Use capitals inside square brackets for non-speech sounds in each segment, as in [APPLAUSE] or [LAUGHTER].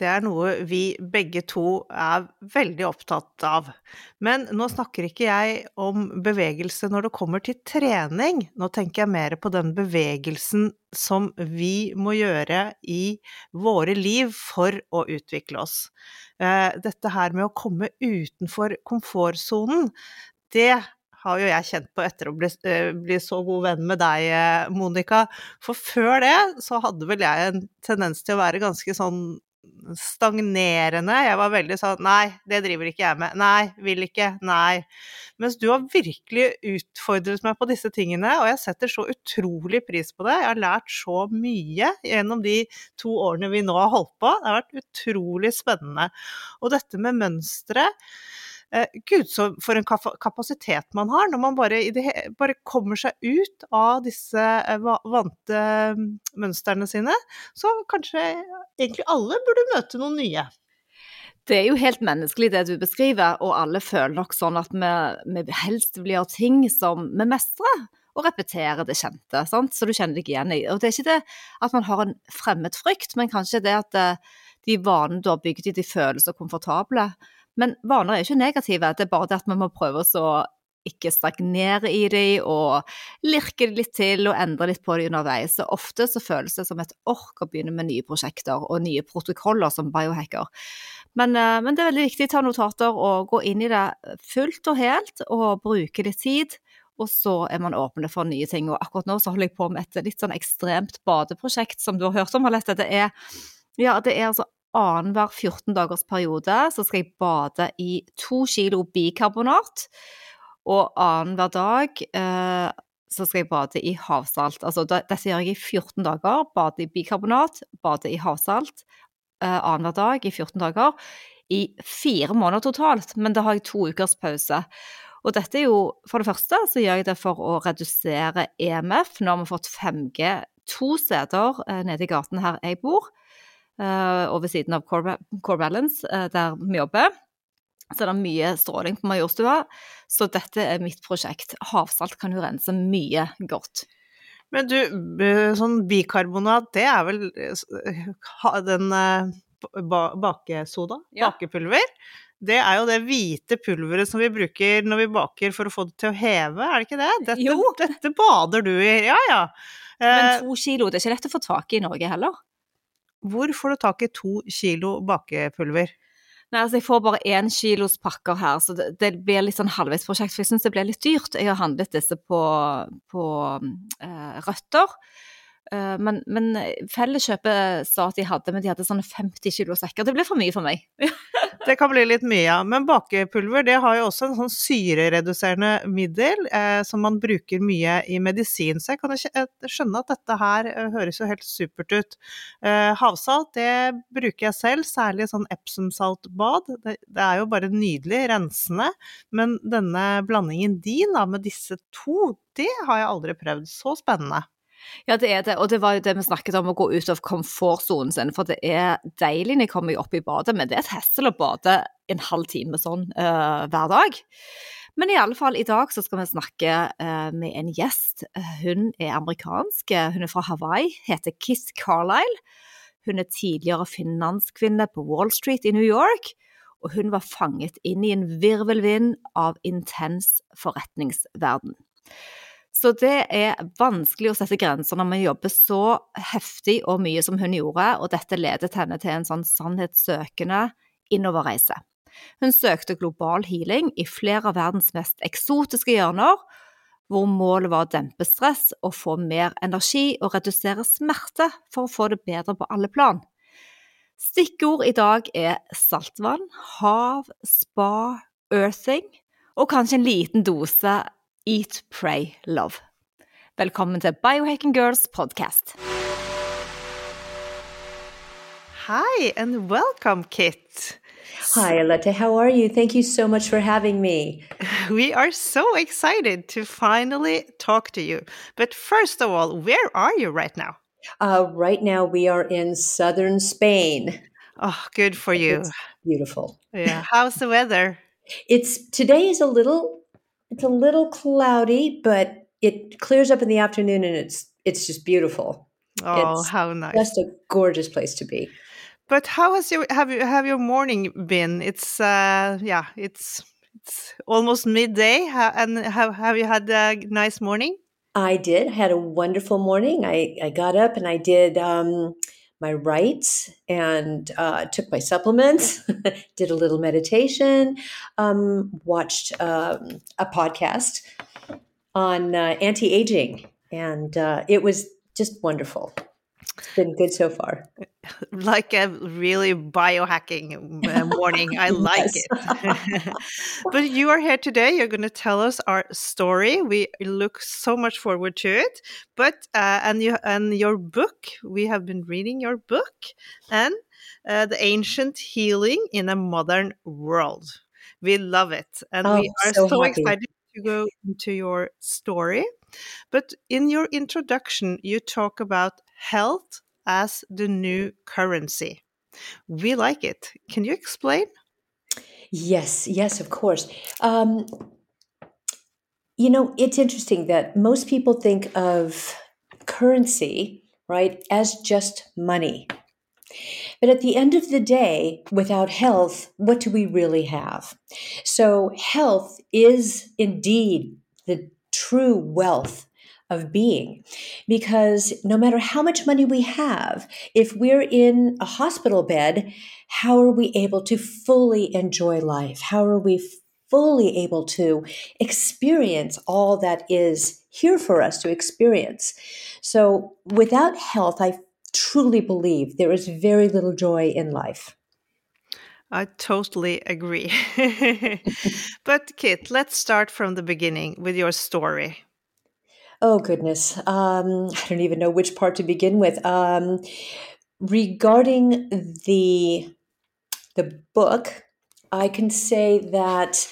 det er noe vi begge to er veldig opptatt av. Men nå snakker ikke jeg om bevegelse når det kommer til trening. Nå tenker jeg mer på den bevegelsen som vi må gjøre i våre liv for å utvikle oss. Eh, dette her med å komme utenfor komfortsonen, det har jo jeg kjent på etter å bli, eh, bli, så god venn med deg, eh, Monica. For før det så hadde vel jeg en tendens til å være ganske sånn stagnerende. Jeg var veldig sånn Nei, det driver ikke jeg med. Nei, vil ikke. Nei. Mens du har virkelig utfordret meg på disse tingene, og jeg setter så utrolig pris på det. Jeg har lært så mye gjennom de to årene vi nå har holdt på. Det har vært utrolig spennende. Og dette med mønstre Gud, så for en kapasitet man har når man bare, bare kommer seg ut av disse eh, vante mm, mønstrene sine. Så kanskje egentlig alle burde møte noen nye. Det er jo helt menneskelig det du beskriver, og alle føler nok sånn at vi, vi helst vil gjøre ting som vi mestrer og repetere det kjente, sant? så du kjenner deg igjen i. Og det er ikke det at man har en fremmed frykt, men kanskje det at eh, de vanene du har bygd i, de føles så komfortable. Men vaner er ikke negative, det er bare det at vi må prøve oss å ikke stagnere i dem, og lirke litt til og endre litt på det underveis. Så ofte så føles det som et ork å begynne med nye prosjekter og nye protokoller som biohacker. Men, eh, men det er veldig viktig å ta notater og gå inn i det fullt og helt og bruke litt tid. Og så er man åpne for nye ting. Og akkurat nå så holder jeg på med et litt sånn ekstremt badeprosjekt som du har hørt om, Alette. Det er, ja, det er altså annenhver 14 dagers periode så skal jeg bade i to kilo bikarbonat. Og annenhver dag eh, så skal jeg bade i havsalt. Altså dette gjør jeg i 14 dager. Bade i bikarbonat, bade i havsalt eh, annenhver dag i 14 dager. I fire måneder totalt, men da har jeg to ukers pause. Og dette er jo, for det første så gjør jeg det for å redusere EMF. Nå har vi fått 5G to steder eh, nede i gaten her jeg bor. Eh, og ved siden av Core, Core Balance, eh, der vi jobber. Så det er mye stråling på Majorstua. Så dette er mitt prosjekt. Havsalt kan jo rense mye godt. Men du, sånn bikarbonat, det er vel den bakesoda? Ja. Bakepulver? Det er jo det hvite pulveret som vi bruker når vi baker for å få det til å heve, er det ikke det? Dette, jo. dette bader du i, ja ja. Men to kilo, det er ikke lett å få tak i i Norge heller? Hvor får du tak i to kilo bakepulver? Nei, altså Jeg får bare én kilos pakker her, så det, det blir litt sånn halvveisprosjekt. For jeg syns det blir litt dyrt. Jeg har handlet disse på, på eh, Røtter. Uh, men, men Felleskjøpet sa at de hadde, men de hadde sånne 50 kilo sekker. Det ble for mye for meg. [LAUGHS] Det kan bli litt mye, ja. Men bakepulver det har jo også en sånn syrereduserende middel eh, som man bruker mye i medisin. Så jeg kan skjønne at dette her eh, høres jo helt supert ut. Eh, havsalt det bruker jeg selv, særlig sånn Epsom-saltbad. Det, det, er jo bare nydelig, rensende. Men denne blandingen din da, med disse to, det har jeg aldri prøvd. Så spennende. Ja, det er det, og det var jo det vi snakket om, å gå ut av komfortsonen sin. For det er deilig når jeg kommer opp i badet, men det er et hessel å bade en halv time sånn uh, hver dag. Men i alle fall, i dag så skal vi snakke uh, med en gjest. Hun er amerikansk, hun er fra Hawaii, heter Kiss Carlisle. Hun er tidligere finanskvinne på Wall Street i New York, og hun var fanget inn i en virvelvind av intens forretningsverden. Så det er vanskelig å sette grenser når man jobber så heftig og mye som hun gjorde, og dette ledet henne til en sånn sannhetssøkende innoverreise. Hun søkte global healing i flere av verdens mest eksotiske hjørner, hvor målet var å dempe stress og få mer energi og redusere smerte for å få det bedre på alle plan. Stikkord i dag er saltvann, hav, spa, earthing og kanskje en liten dose Eat, Pray, Love. Velkommen til Biohacking Girls podcast. Hi and welcome, Kit. Hi, Aletta. How are you? Thank you so much for having me. [LAUGHS] We are so excited to finally talk to you. But first of all, where are you right now? Uh, right now, we are in southern Spain. Oh, good for you. It's beautiful. Yeah. How's the weather? [LAUGHS] It's today is a little it's a little cloudy, but it clears up in the afternoon and it's it's just beautiful. Oh, It's how nice. Just a gorgeous place to be. But how has your have you have your morning been? It's uh yeah, it's it's almost midday. And have have you had a nice morning? I did. I had a wonderful morning. I, I got up and I did um, my rites and uh, took my supplements, [LAUGHS] did a little meditation, um, watched um, a podcast on uh, anti aging, and uh, it was just wonderful. It's been good so far. [LAUGHS] Like a really biohacking uh, morning. I [LAUGHS] like it. [LAUGHS] but you are here today. You're going to tell us our story. We look so much forward to it. But uh, and you and your book. We have been reading your book and uh, the ancient healing in a modern world. We love it, and we Oh, are so so excited to go into your story. But in your introduction, you talk about health as the new currency. We like it. Can you explain? Yes, yes, of course. Um, you know, it's interesting that most people think of currency, right, as just money. But at the end of the day, without health, what do we really have? So, health is indeed the true wealth of being because no matter how much money we have, if we're in a hospital bed, how are we able to fully enjoy life? How are we fully able to experience all that is here for us to experience? So, without health, I truly believe there is very little joy in life. I totally agree. [LAUGHS] but, Kit, let's start from the beginning with your story. Oh, goodness. Um, I don't even know which part to begin with. Um, regarding the the book, I can say that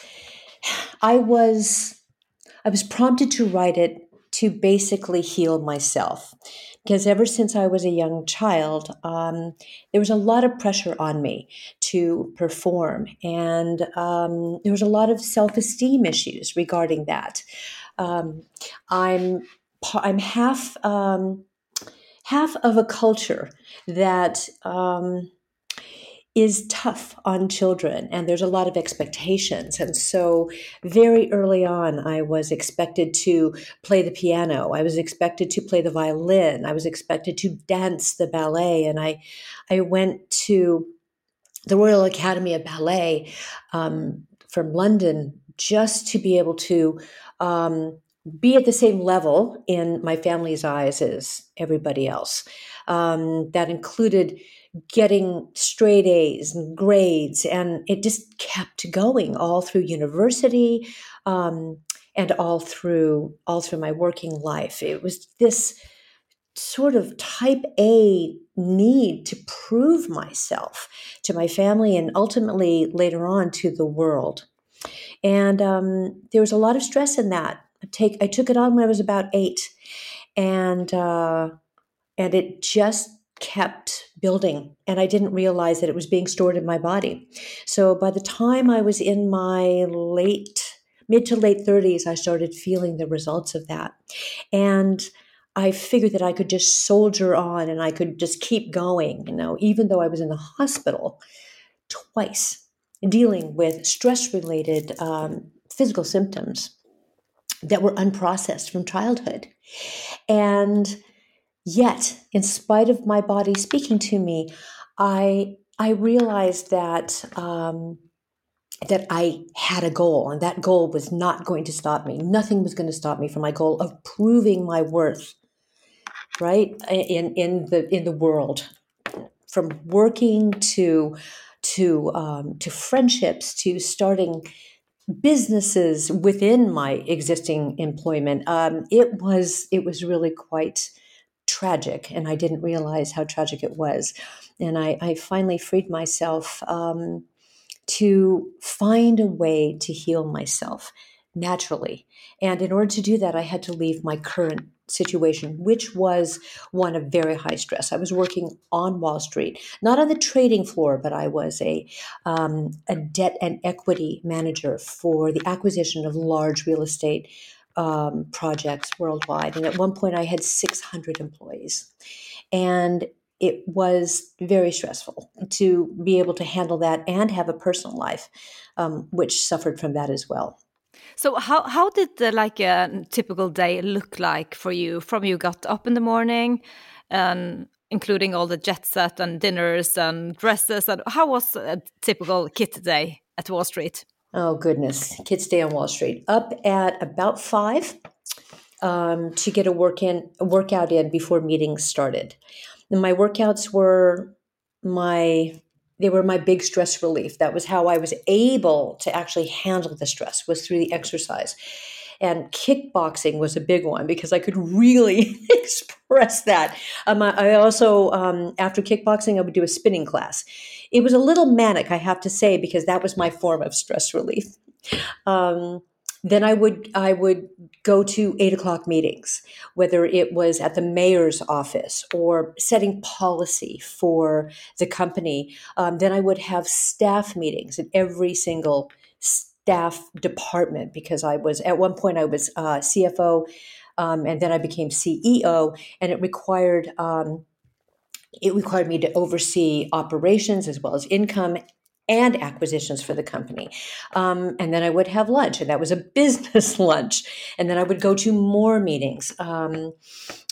I was I was prompted to write it to basically heal myself because ever since I was a young child, um, there was a lot of pressure on me to perform, and um, there was a lot of self esteem issues regarding that. Um, I'm I'm half um, half of a culture that um, is tough on children, and there's a lot of expectations. And so, very early on, I was expected to play the piano. I was expected to play the violin. I was expected to dance the ballet, and I I went to the Royal Academy of Ballet um, from London just to be able to um, be at the same level in my family's eyes as everybody else. Um, that included getting straight A's and grades, and it just kept going all through university um, and all through all through my working life. It was this sort of type A need to prove myself to my family and ultimately later on to the world. And um, there was a lot of stress in that. I take I took it on when I was about eight, and uh, and it just kept building. And i didn't realize that it was being stored in my body. So by the time i was in my late mid to late 30s i started feeling the results of that. And i figured that i could just soldier on and i could just keep going you know even though i was in the hospital twice dealing with stress related um, physical symptoms that were unprocessed from childhood and Yet, in spite of my body speaking to me, I I realized that um, that I had a goal, and that goal was not going to stop me. Nothing was going to stop me from my goal of proving my worth, right in in the in the world from working to to um, to friendships to starting businesses within my existing employment. Um, it was it was really quite tragic, and I didn't realize how tragic it was. And I, I finally freed myself um, to find a way to heal myself naturally. And in order to do that, I had to leave my current situation, which was one of very high stress. I was working on Wall Street, not on the trading floor, but I was a, um, a debt and equity manager for the acquisition of large real estate um, projects worldwide. And at one point, I had 600 employees. And it was very stressful to be able to handle that and have a personal life, um, which suffered from that as well. So how how did the, like a typical day look like for you from you got up in the morning and including all the jet set and dinners and dresses and how was a typical kit day at Wall Street? Oh goodness, kids day on Wall Street. Up at about five um, to get a work in a workout in before meetings started. And my workouts were my they were my big stress relief. That was how I was able to actually handle the stress was through the exercise. And kickboxing was a big one because I could really [LAUGHS] express that. Um, I also, um, after kickboxing, I would do a spinning class. It was a little manic, I have to say, because that was my form of stress relief. Um, then I would I would go to eight o'clock meetings, whether it was at the mayor's office or setting policy for the company. Um, then I would have staff meetings in every single staff department because I was at one point I was uh, CFO, um, and then I became CEO, and it required. Um, it required me to oversee operations as well as income and acquisitions for the company. Um, and then I would have lunch, and that was a [LAUGHS] business lunch. And then I would go to more meetings. Um,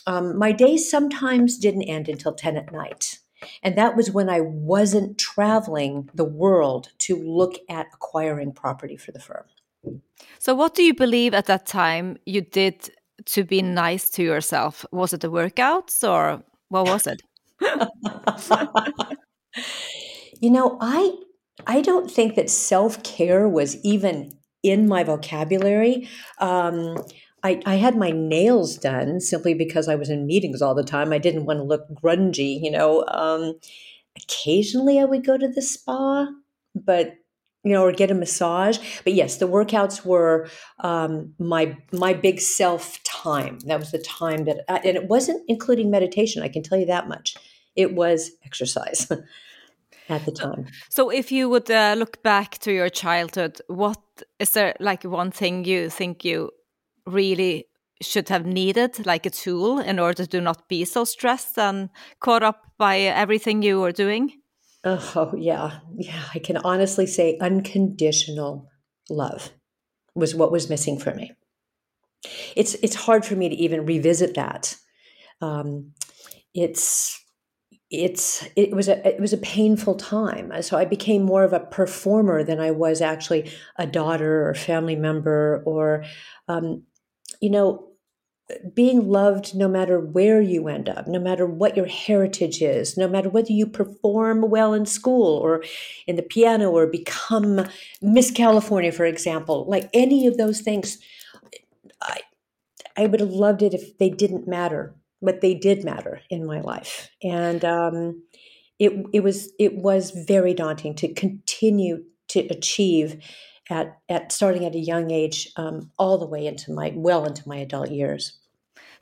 um, my days sometimes didn't end until 10 at night. And that was when I wasn't traveling the world to look at acquiring property for the firm. So, what do you believe at that time you did to be nice to yourself? Was it the workouts or what was it? [LAUGHS] you know, I I don't think that self care was even in my vocabulary. Um, I, I, had my nails done simply because I was in meetings all the time. I didn't want to look grungy, you know. Um, occasionally I would go to the spa, but you know, or get a massage. But yes, the workouts were um, my my big self time. That was the time that, I, and it wasn't including meditation. I can tell you that much. It was exercise. [LAUGHS] at the time. So, if you would uh, look back to your childhood, what is there like one thing you think you really should have needed, like a tool, in order to not be so stressed and caught up by everything you were doing? Oh, yeah. Yeah. I can honestly say unconditional love was what was missing for me. It's, it's hard for me to even revisit that. Um, it's it's it was a it was a painful time. So i became more of a performer than i was actually a daughter or family member or um, you know being loved no matter where you end up no matter what your heritage is no matter whether you perform well in school or in the piano or become miss california for example like any of those things i i would have loved it if they didn't matter but they did matter in my life, and um, it it was it was very daunting to continue to achieve at at starting at a young age, um, all the way into my well into my adult years.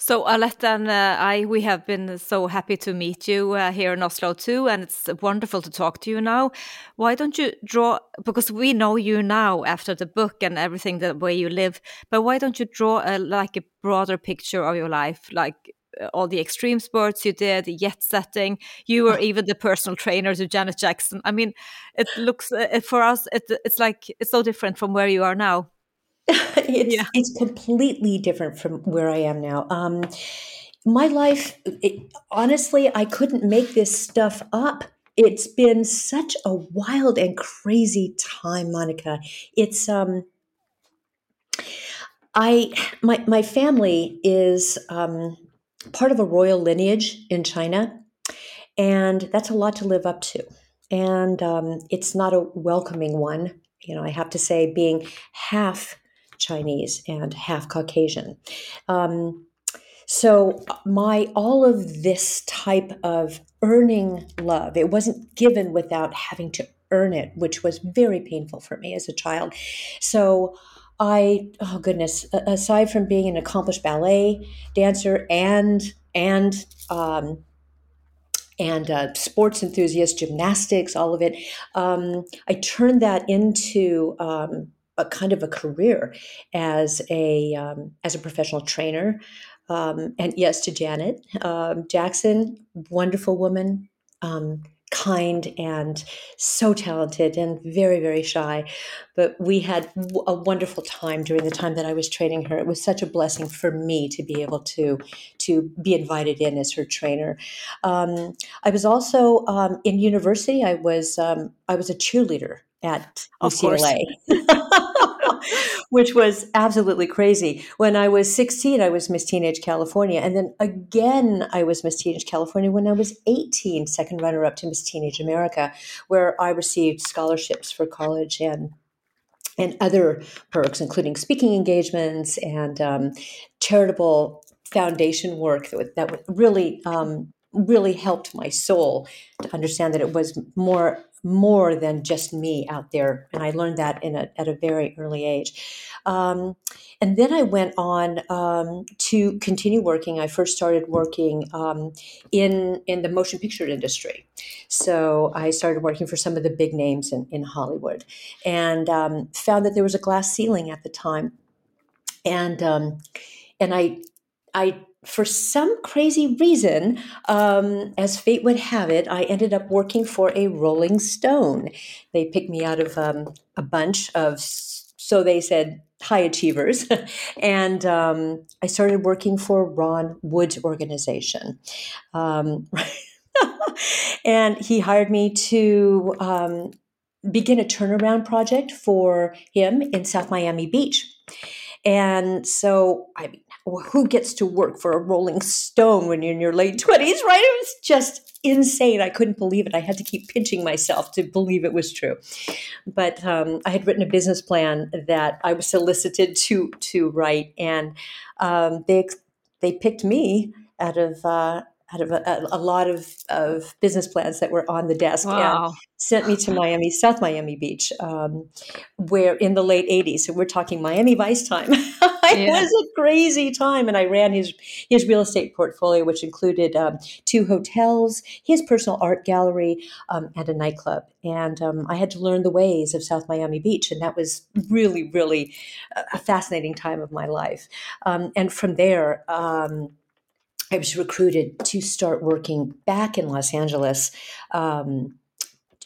So Alette and uh, I, we have been so happy to meet you uh, here in Oslo too, and it's wonderful to talk to you now. Why don't you draw? Because we know you now after the book and everything the way you live, but why don't you draw a, like a broader picture of your life, like all the extreme sports you did, the jet setting. You were [LAUGHS] even the personal trainer to Janet Jackson. I mean, it looks uh, for us, it, it's like it's so different from where you are now. [LAUGHS] it's, yeah. it's completely different from where I am now. Um, my life, it, honestly, I couldn't make this stuff up. It's been such a wild and crazy time, Monica. It's um, I my my family is um part of a royal lineage in China. And that's a lot to live up to. And um, it's not a welcoming one. You know, I have to say, being half Chinese and half Caucasian. Um, so my all of this type of earning love, it wasn't given without having to earn it, which was very painful for me as a child. So I, oh goodness, aside from being an accomplished ballet dancer and and um, and uh, sports enthusiast, gymnastics, all of it, um, I turned that into um, a kind of a career as a um, as a professional trainer. Um, and yes, to Janet um, Jackson, wonderful woman, um, kind and so talented and very very shy. But we had a wonderful time during the time that i was training her. It was such a blessing for me to be able to to be invited in as her trainer. Um, i was also um, in university i was um, i was a cheerleader at ucla [LAUGHS] which was absolutely crazy. When I was 16, I was Miss Teenage California. And then again, I was Miss Teenage California when I was 18, second runner up to Miss Teenage America, where I received scholarships for college and and other perks, including speaking engagements and um, charitable foundation work that, that really um, really helped my soul to understand that it was more more than just me out there. And I learned that in a, at a very early age. Um, and then I went on um, to continue working. I first started working um, in, in the motion picture industry. So I started working for some of the big names in, in Hollywood and um, found that there was a glass ceiling at the time. And, um, and I, I for some crazy reason, um, as fate would have it, I ended up working for a Rolling Stone. They picked me out of um, a bunch of, so they said, high achievers. [LAUGHS] and um, I started working for Ron Wood's organization. Um, [LAUGHS] and he hired me to um, begin a turnaround project for him in South Miami Beach. And so, I who gets to work for a Rolling Stone when you're in your late 20s, right? It was just insane. I couldn't believe it. I had to keep pinching myself to believe it was true. But um, I had written a business plan that I was solicited to to write, and um, they they picked me out of uh, out of a, a, lot of, of business plans that were on the desk wow. and sent me to Miami, South Miami Beach, um, where in the late 80s, so we're talking Miami Vice time. [LAUGHS] [LAUGHS] it yeah. was a crazy time. And I ran his, his real estate portfolio, which included um, two hotels, his personal art gallery, um, and a nightclub. And um, I had to learn the ways of South Miami Beach. And that was really, really a fascinating time of my life. Um, and from there, um, I was recruited to start working back in Los Angeles um,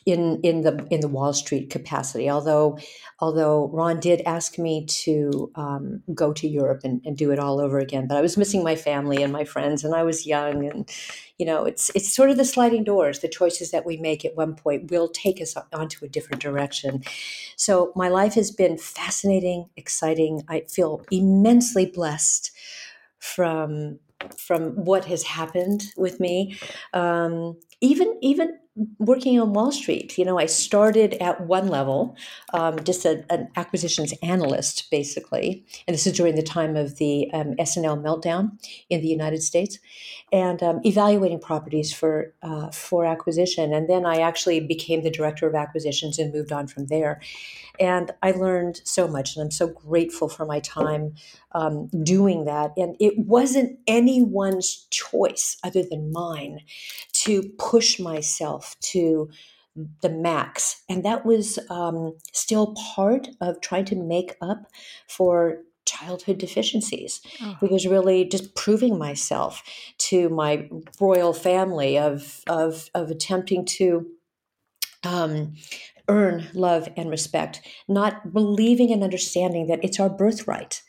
in in the in the Wall Street capacity. Although although Ron did ask me to um, go to Europe and, and, do it all over again, but I was missing my family and my friends, and I was young, and you know it's it's sort of the sliding doors. The choices that we make at one point will take us onto a different direction. So my life has been fascinating, exciting. I feel immensely blessed from from what has happened with me. Um, even even working on Wall Street, you know, I started at one level, um, just a, an acquisitions analyst, basically. And this is during the time of the um, S&L meltdown in the United States, and um, evaluating properties for uh, for acquisition. And then I actually became the director of acquisitions and moved on from there. And I learned so much, and I'm so grateful for my time um, doing that. And it wasn't anyone's choice other than mine to push myself to the max. And that was um, still part of trying to make up for childhood deficiencies oh. because really just proving myself to my royal family of of of attempting to um, earn love and respect, not believing and understanding that it's our birthright.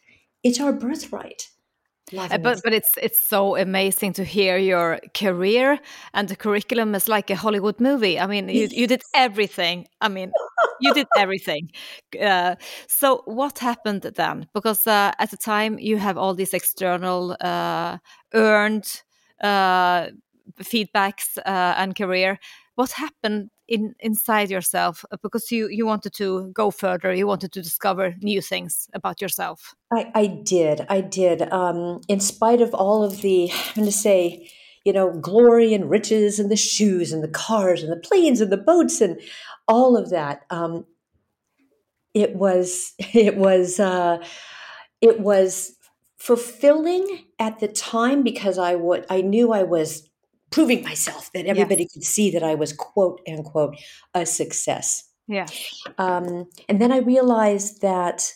It's our birthright. Uh, but but it's it's so amazing to hear your career and the curriculum is like a Hollywood movie. I mean, you you did [LAUGHS] everything. I mean, you did everything. Uh, so what happened then? Because uh, at the time you have all these external uh, earned uh, feedbacks uh, and career. What happened in inside yourself because you you wanted to go further, you wanted to discover new things about yourself? I, I did, I did. Um, in spite of all of the, I'm going to say, you know, glory and riches and the shoes and the cars and the planes and the boats and all of that. Um, it was, [LAUGHS] it was, uh, it was fulfilling at the time because I would, I knew I was proving myself that everybody yes. could see that I was quote unquote a success. Yeah. Um, and then I realized that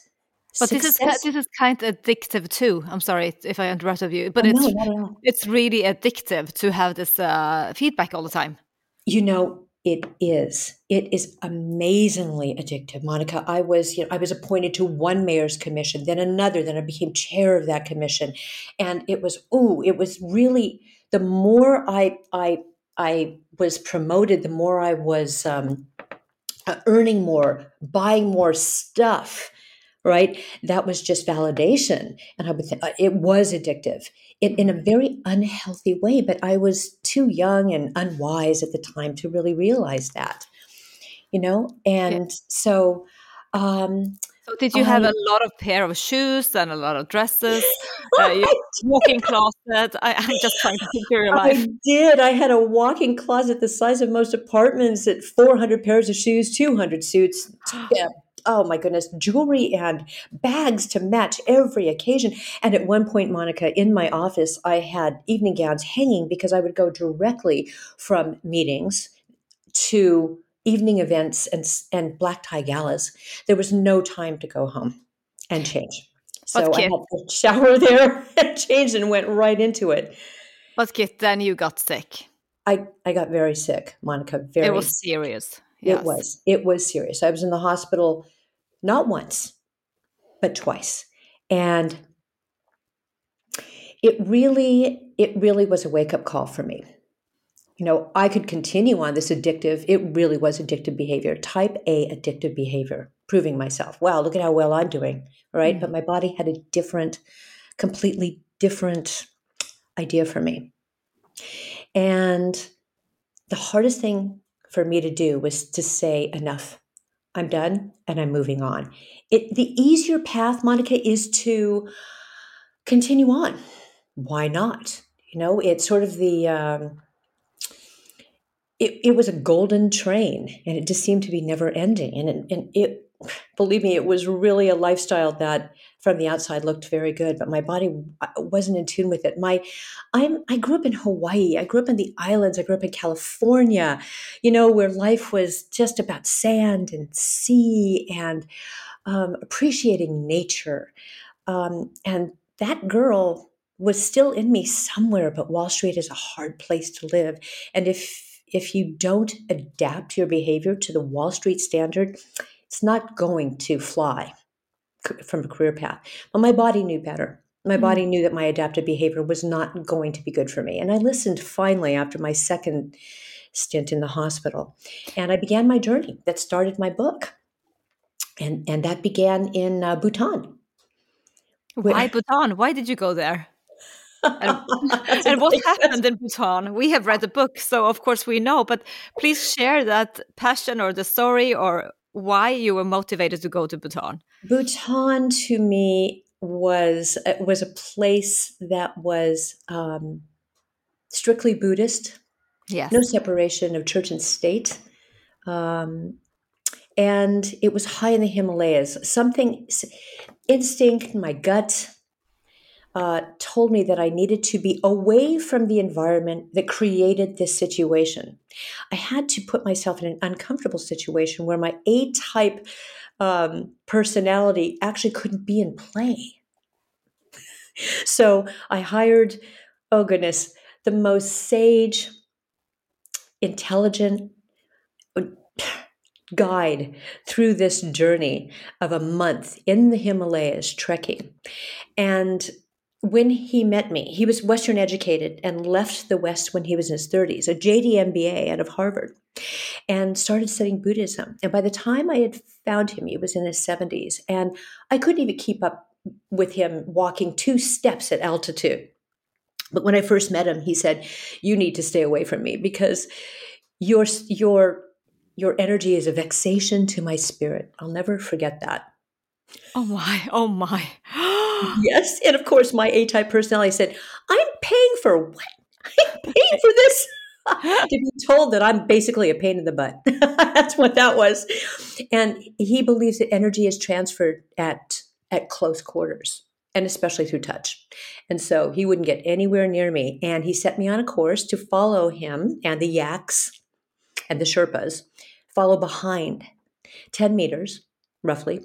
but Success. this is this is kind of addictive too. I'm sorry if I interrupted you, but oh, it's no, it's really addictive to have this uh, feedback all the time. You know, it is. It is amazingly addictive, Monica. I was, you know, I was appointed to one mayor's commission, then another, then I became chair of that commission, and it was, ooh, it was really. The more I I I was promoted, the more I was um, uh, earning more, buying more stuff right? That was just validation. And I would think uh, it was addictive in, in a very unhealthy way, but I was too young and unwise at the time to really realize that, you know? And yeah. so, um, so did you have a lot of pair of shoes and a lot of dresses? [LAUGHS] Uh, walking closet. I, am just trying to picture your life. I did. I had a walking closet the size of most apartments. At 400 pairs of shoes, 200 suits, [GASPS] oh my goodness, jewelry and bags to match every occasion. And at one point, Monica, in my office, I had evening gowns hanging because I would go directly from meetings to evening events and, and black tie galas. There was no time to go home and change. So I had to [LAUGHS] shower there and changed and went right into it. But Kit, then you got sick. I, I got very sick, Monica. Very. It was serious. Yes. It was. It was serious. I was in the hospital not once, but twice. And it really, it really was a wake up call for me. You know, I could continue on this addictive, it really was addictive behavior, type A addictive behavior, proving myself. Wow, look at how well I'm doing. Right. Mm-hmm. But my body had a different, completely different idea for me. And the hardest thing for me to do was to say enough I'm done and I'm moving on. It, the easier path, Monica, is to continue on. Why not? You know, it's sort of the, um, it, it was a golden train and it just seemed to be never ending. And it, and it, believe me, it was really a lifestyle that from the outside looked very good, but my body uh, wasn't in tune with it. My, I'm I grew up in Hawaii. I grew up in the islands. I grew up in California, you know, where life was just about sand and sea and um, appreciating nature. Um, and that girl was still in me somewhere, but Wall Street is a hard place to live. And if if you don't adapt your behavior to the Wall Street standard, it's not going to fly from a career path. But my body knew better. My mm-hmm. body knew that my adaptive behavior was not going to be good for me. And I listened finally after my second stint in the hospital. And I began my journey that started my book. And, and that began in uh, Bhutan. Why Bhutan? Why did you go there? And, [LAUGHS] and what happened in Bhutan? We have read the book, so of course we know. But please share that passion or the story or why you were motivated to go to Bhutan. Bhutan to me was uh, was a place that was um, strictly Buddhist. Yes. No separation of church and state. Um, and it was high in the Himalayas. Something, instinct, my gut, uh, told me that I needed to be away from the environment that created this situation. I had to put myself in an uncomfortable situation where my A type um, personality actually couldn't be in play. so I hired, oh goodness, the most sage, intelligent uh, guide through this journey of a month in the Himalayas trekking. And when he met me, he was Western educated and left the West when he was in his 30s, a JD MBA out of Harvard, and started studying Buddhism. And by the time I had found him, he was in his 70s, and I couldn't even keep up with him walking two steps at altitude. But when I first met him, he said, "You need to stay away from me because your your your energy is a vexation to my spirit." I'll never forget that. Oh my! Oh my! [GASPS] yes, and of course, my A-type personality said, "I'm paying for what? I'm paying for this." [LAUGHS] to be told that I'm basically a pain in the butt. [LAUGHS] That's what that was. And he believes that energy is transferred at at close quarters and especially through touch. And so he wouldn't get anywhere near me. And he set me on a course to follow him and the yaks and the Sherpas, follow behind 10 meters roughly,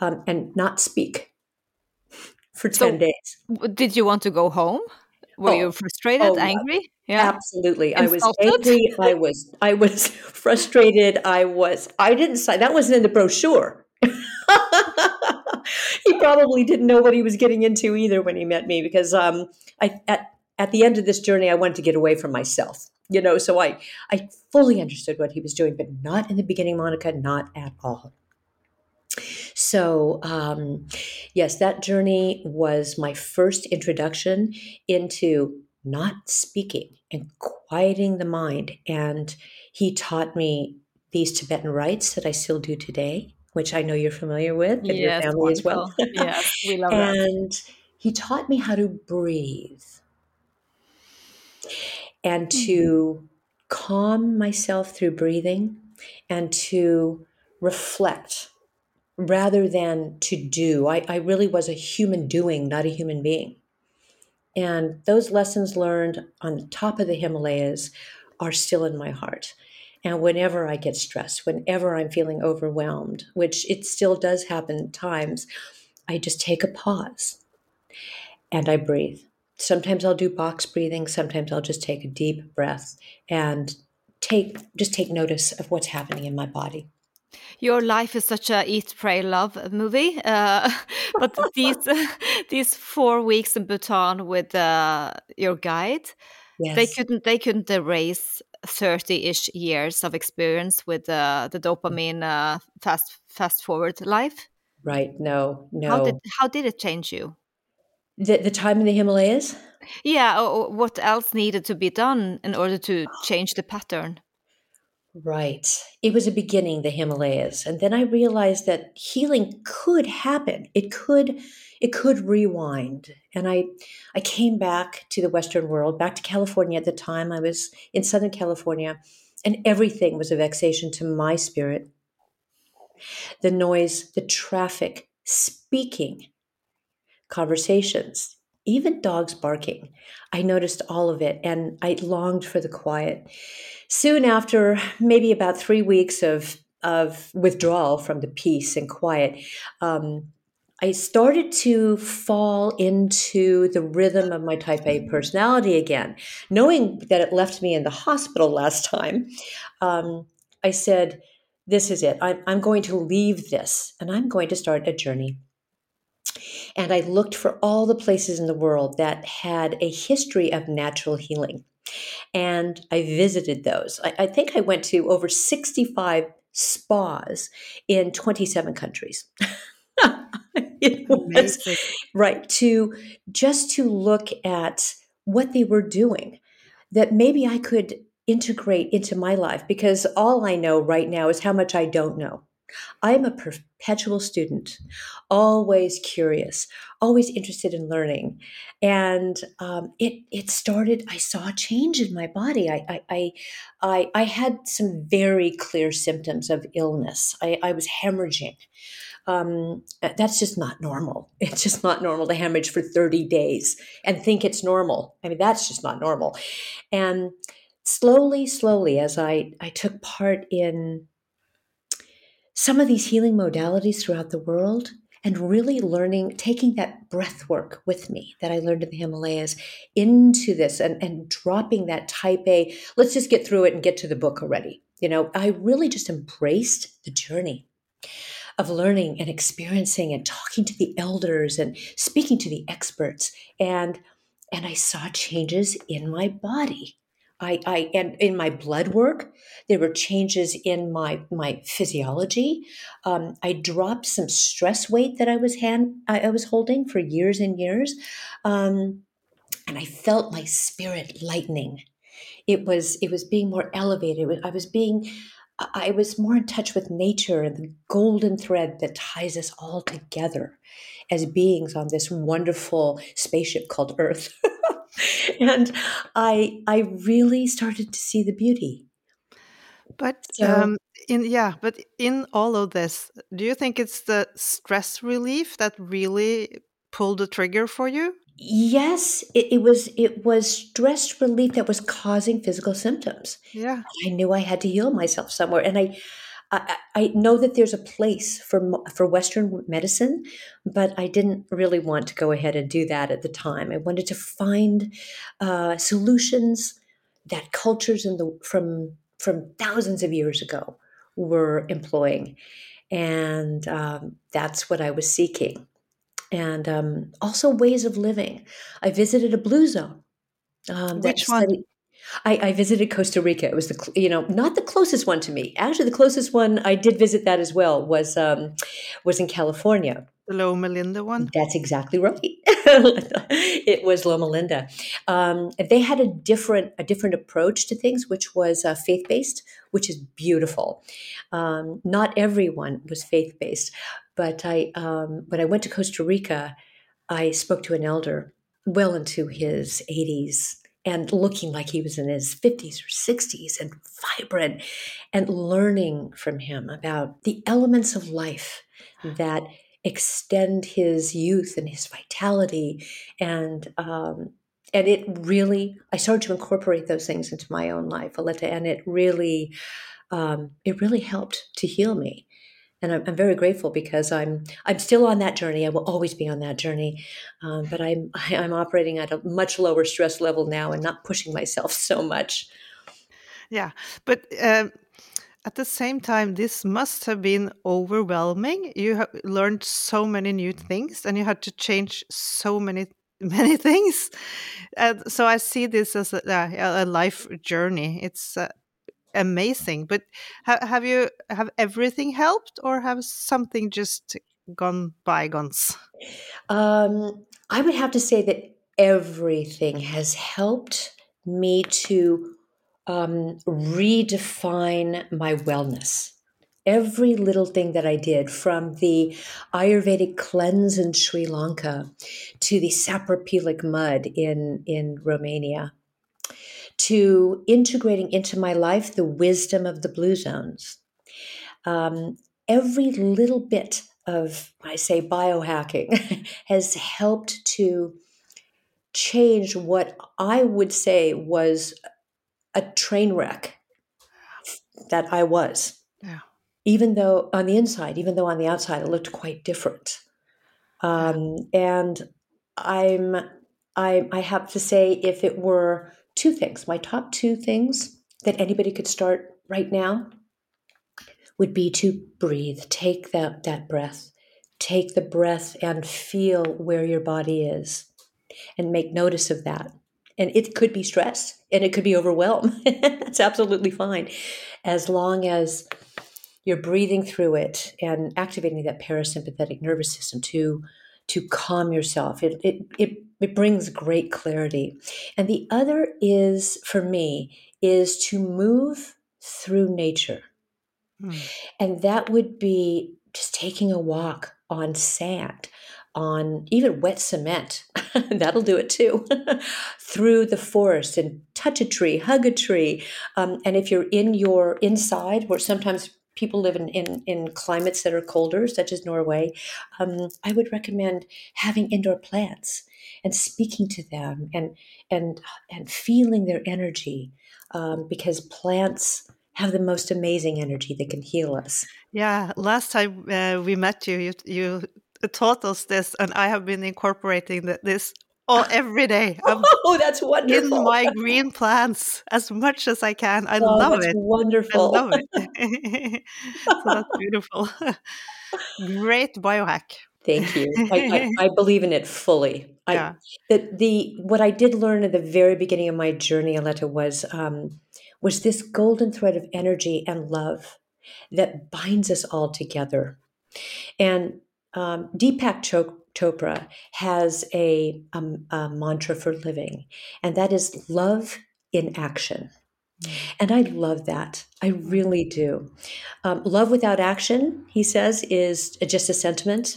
um, and not speak for 10 so, days. Did you want to go home? Were oh, you frustrated, oh, angry? Yeah. Absolutely. I was angry. I was I was [LAUGHS] frustrated. I was I didn't say that wasn't in the brochure. [LAUGHS] he probably didn't know what he was getting into either when he met me because um I at at the end of this journey I wanted to get away from myself. You know, so I I fully understood what he was doing, but not in the beginning, Monica, not at all. So, um, yes, that journey was my first introduction into not speaking and quieting the mind. And he taught me these Tibetan rites that I still do today, which I know you're familiar with and yes, your family wonderful. as well. yes, we [LAUGHS] love and that. he taught me how to breathe and mm-hmm. to calm myself through breathing and to reflect rather than to do. I, I really was a human doing, not a human being. And those lessons learned on the top of the Himalayas are still in my heart. And whenever I get stressed, whenever I'm feeling overwhelmed, which it still does happen at times, I just take a pause and I breathe. Sometimes I'll do box breathing, sometimes I'll just take a deep breath and take just take notice of what's happening in my body. Your life is such a eat, pray, love movie. Uh, [LAUGHS] but these [LAUGHS] these four weeks in Bhutan with uh, your guide, yes. they couldn't they couldn't erase thirty ish years of experience with uh, the dopamine uh, fast fast forward life. Right. No. No. How did how did it change you? The the time in the Himalayas. Yeah. what else needed to be done in order to change the pattern? Right. It was a beginning, the Himalayas. And then I realized that healing could happen. It could it could rewind. And I I came back to the Western world, back to California at the time. I was in Southern California, and everything was a vexation to my spirit. The noise, the traffic, speaking, conversations, even dogs barking. I noticed all of it and I longed for the quiet. Soon after, maybe about three weeks of, of withdrawal from the peace and quiet, um, I started to fall into the rhythm of my type A personality again. Knowing that it left me in the hospital last time, um, I said, This is it. I'm, I'm going to leave this and I'm going to start a journey and I looked for all the places in the world that had a history of natural healing. And I visited those. I, I think I went to over 65 spas in 27 countries. [LAUGHS] it was Amazing. right to just to look at what they were doing that maybe I could integrate into my life because all I know right now is how much I don't know. I'm a perpetual student, always curious, always interested in learning. And um, it it started. I saw a change in my body. I I I, I, had some very clear symptoms of illness. I, I was hemorrhaging. Um, that's just not normal. [LAUGHS] It's just not normal to hemorrhage for 30 days and think it's normal. I mean, that's just not normal. And slowly, slowly, as I, I took part in some of these healing modalities throughout the world and really learning, taking that breath work with me that I learned in the Himalayas into this and, and dropping that type A, let's just get through it and get to the book already. You know, I really just embraced the journey of learning and experiencing and talking to the elders and speaking to the experts and and I saw changes in my body I, I and in my blood work, there were changes in my my physiology. Um, I dropped some stress weight that I was hand I, I was holding for years and years. Um, and I felt my spirit lightening. It was it was being more elevated. I was being I was more in touch with nature and the golden thread that ties us all together as beings on this wonderful spaceship called Earth. [LAUGHS] [LAUGHS] and I I really started to see the beauty. But so, um, in yeah, but in all of this, do you think it's the stress relief that really pulled the trigger for you? Yes, it, it, was it was stress relief that was causing physical symptoms. Yeah. I knew I had to heal myself somewhere and I I, I know that there's a place for for Western medicine, but I didn't really want to go ahead and do that at the time. I wanted to find uh, solutions that cultures in the from from thousands of years ago were employing, and um, that's what I was seeking and um, also ways of living. I visited a blue zone. Um, Which one? Studied, I, I, visited Costa Rica. It was the you know not the closest one to me. Actually, the closest one I did visit that as well was um, was in California. The Loma Linda one. That's exactly right. [LAUGHS] it was Loma Linda. Um, they had a different a different approach to things, which was uh, faith based, which is beautiful. Um, not everyone was faith based, but I, um, when I went to Costa Rica, I spoke to an elder well into his 80s and looking like he was in his 50s or 60s and vibrant and learning from him about the elements of life that extend his youth and his vitality. And um, and it really i started to incorporate those things into my own life aletta and it really um, it really helped to heal me and I'm, I'm, very grateful because I'm I'm still on that journey. I will always be on that journey, um, but I'm [LAUGHS] I'm operating at a much lower stress level now and not pushing myself [LAUGHS] so much. Yeah, but. Um, at the same time, this must have been overwhelming. You have learned so many new things, and you had to change so many [LAUGHS] many things. And so I see this as a, a life journey. It's uh, amazing. But ha have you have everything helped, or have something just gone bygones? Um, I would have to say that everything has helped me to um, redefine my wellness. Every little thing that I did, from the Ayurvedic cleanse in Sri Lanka to the sapropelic mud in, in Romania, to integrating into my life the wisdom of the blue zones. Um, every little bit of, I say, biohacking [LAUGHS] has helped to change what I would say was a train wreck that I was. Yeah. Even though on the inside, even though on the outside it looked quite different. Um, and I'm I, I have to say, if it were two things, my top two things that anybody could start right now would be to breathe. Take that, that breath. Take the breath and feel where your body is and make notice of that. And it could be stress and it could be overwhelm. [LAUGHS] That's absolutely fine. As long as you're breathing through it and activating that parasympathetic nervous system to to calm yourself. It, it, it, it brings great clarity. And the other is, for me, is to move through nature. Hmm. And that would be just taking a walk on sand, on even wet cement. [LAUGHS] That'll do it too. [LAUGHS] through the forest and touch a tree, hug a tree. Um, and if you're in your inside, where sometimes people live in, in, in climates that are colder, such as Norway, um, I would recommend having indoor plants and speaking to them and and and feeling their energy um, because plants have the most amazing energy that can heal us. Yeah, last time uh, we met you, you you taught us this, and I have been incorporating that this Oh, every day. [LAUGHS] I'm oh, that's wonderful. In my green plants as much as I can. I oh, love it. Wonderful. I love it. [LAUGHS] [LAUGHS] so that's beautiful. Great biohack. Thank you. I, I, I, believe in it fully. Yeah. I, the, the what I did learn at the very beginning of my journey, Aletta, was um, was this golden thread of energy and love that binds us all together. And um, Deepak Chopra Chopra has a, um, a mantra for living, and that is love in action. And I love that. I really do. Um, love without action, he says, is just a sentiment.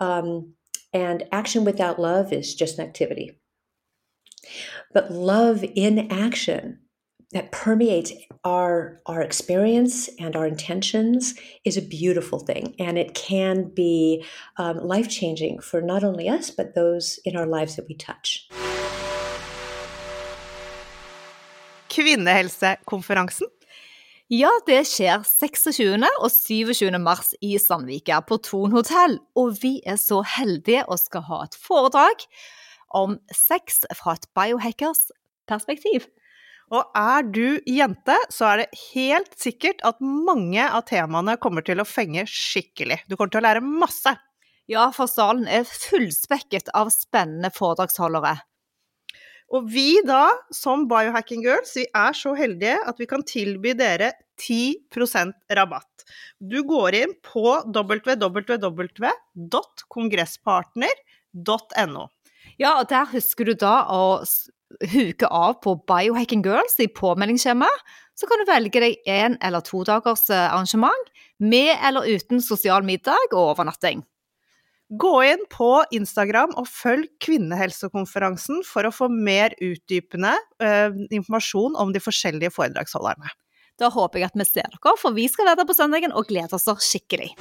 Um, and action without love is just an activity. But love in action that permeates our our experience and our intentions is a beautiful thing and it can be um, life changing for not only us but those in our lives that we touch Kvinnehelsekonferansen? Ja, det skjer 26. og 27. mars i Sandvika på Thon hotell. Og vi er så heldige og skal ha et foredrag om sex fra et biohackers perspektiv. Og er du jente, så er det helt sikkert at mange av temaene kommer til å fenge skikkelig. Du kommer til å lære masse. Ja, for salen er fullspekket av spennende foredragsholdere. Og vi da, som Biohacking Girls, vi er så heldige at vi kan tilby dere 10% rabatt. Du går inn på www.kongresspartner.no. Ja, og der husker du da å huke av på Biohacking Girls i påmeldingsskjemaet. Så kan du velge deg en eller to dagers eh, arrangement, med eller uten sosial middag og overnatting. Gå inn på Instagram og følg Kvinnehelsekonferansen for å få mer utdypende eh, informasjon om de forskjellige foredragsholderne. Da håper jeg at vi ser dere, for vi skal være der på søndagen og gleder oss skikkelig.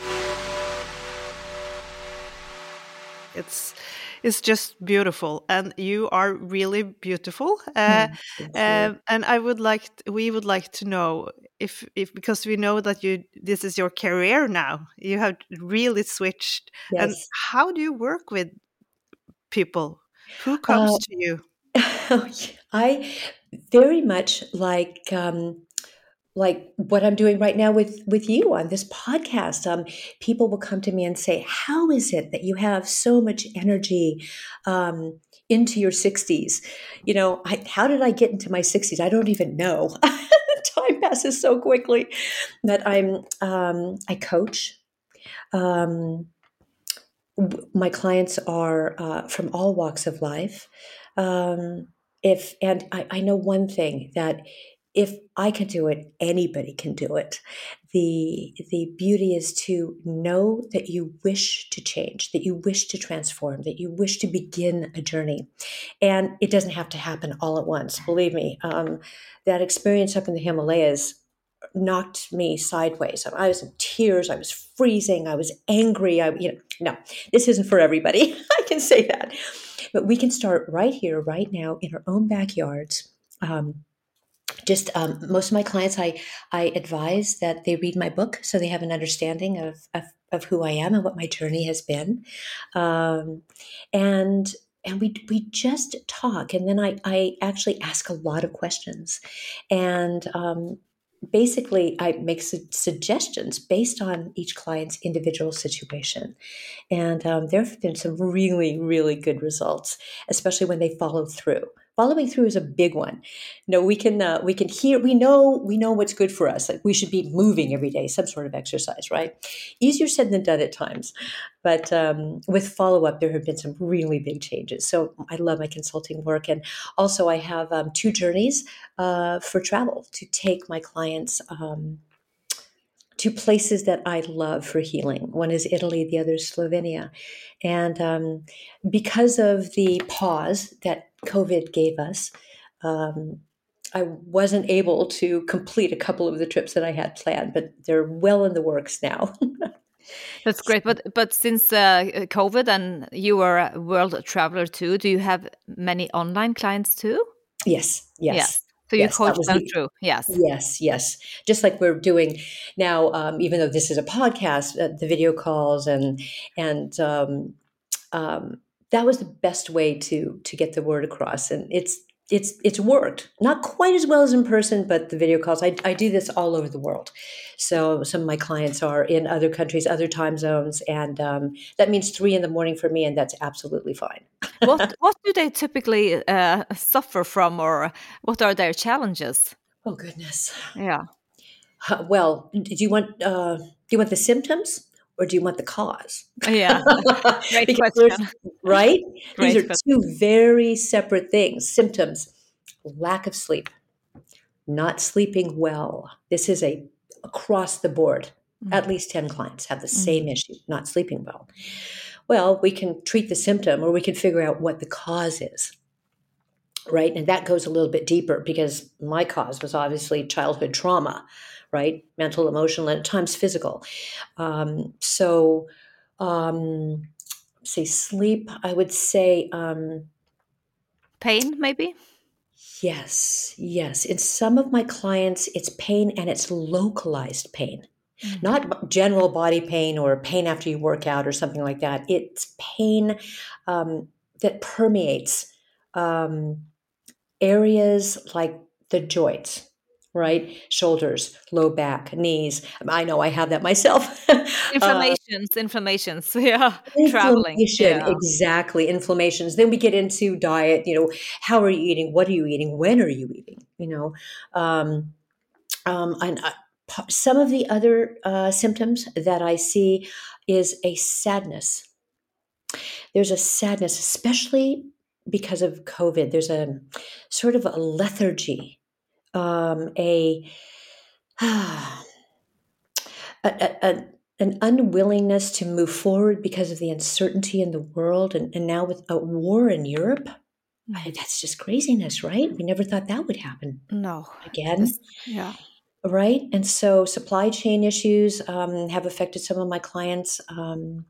It's is just beautiful, and you are really beautiful. Uh, uh, and I would like, to, we would like to know if, if because we know that you this is your career now. You have really switched. Yes. And how do you work with people? Who comes uh, to you? [LAUGHS] I very much like um, like what I'm doing right now with with you on this podcast. Um, people will come to me and say, "How is it that you have so much energy um, into your 60s?" You know, I, how did I get into my 60s? I don't even know. [LAUGHS] Time passes so quickly. That I'm um, I coach. Um, my clients are uh, from all walks of life. Um, if and I, I know one thing that if I can do it, anybody can do it. The, the beauty is to know that you wish to change, that you wish to transform, that you wish to begin a journey. And it doesn't have to happen all at once. Believe me, um, that experience up in the Himalayas knocked me sideways. I was in tears. I was freezing. I was angry. I, you know, no, this isn't for everybody. [LAUGHS] I can say that. But we can start right here, right now, in our own backyards. Um, just um, most of my clients i i advise that they read my book so they have an understanding of of, of who i am and what my journey has been. Um, and and we we just talk and then i i actually ask a lot of questions. And um, basically i make su- suggestions based on each client's individual situation. And um, there have been some really really good results especially when they follow through following through is a big one you know we can uh, we can hear we know we know what's good for us like we should be moving every day some sort of exercise right easier said than done at times but um, with follow-up there have been some really big changes so i love my consulting work and also i have um, two journeys uh, for travel to take my clients um, to places that I love for healing. One is Italy, the other is Slovenia. And um, because of the pause that COVID gave us, um, I wasn't able to complete a couple of the trips that I had planned, but they're well in the works now. [LAUGHS] That's great. But but since uh, COVID and you are a world traveler too, do you have many online clients too? Yes. Yes. yes. So you yes, coach them the, through. Yes. Yes. Yes. Just like we're doing now, um, even though this is a podcast, uh, the video calls and and um, um, that was the best way to to get the word across. And it's it's it's worked. Not quite as well as in person but the video calls I, I do this all over the world. So some of my clients are in other countries other time zones and um, that means three in the morning for me and that's absolutely fine. [LAUGHS] What what do they typically uh, suffer from or what are their challenges? Oh goodness. Yeah. Well do you want uh, do you want the symptoms or do you want the cause? Yeah. [LAUGHS] Because question. right? [LAUGHS] These are two very separate things. Symptoms lack of sleep, not sleeping well. This is a across the board. Mm. At least 10 clients have the same issue, not sleeping well. Well, we can treat the symptom or we can figure out what the cause is. Right? And that goes a little bit deeper because my cause was obviously childhood trauma, right? Mental, emotional, and at times physical. Um, so, um, say sleep, I would say um, Pain, maybe? yes, yes. In some of my clients, it's pain and it's localized pain, not general body pain or pain after you work out or something like that. It's pain um, that permeates um, areas like the joints. Right, shoulders, low back, knees. I know I have that myself. [LAUGHS] Uh, Inflammations, inflammations. [LAUGHS] Yeah. Traveling. Inflammation, Yeah. exactly. Inflammations. Then we get into diet. You know, how are you eating? What are you eating? When are you eating? You know, um, um, and uh, some of the other uh, symptoms that I see is a sadness. There's a sadness, especially because of COVID. There's a sort of a lethargy, um, a, [SIGHS] a, a, a an unwillingness to move forward because of the uncertainty in the world and, and now with a war in Europe. I- that's just craziness, right? We never thought that would happen No. again, yeah. right? And so supply chain issues um, have affected some of my clients. Um,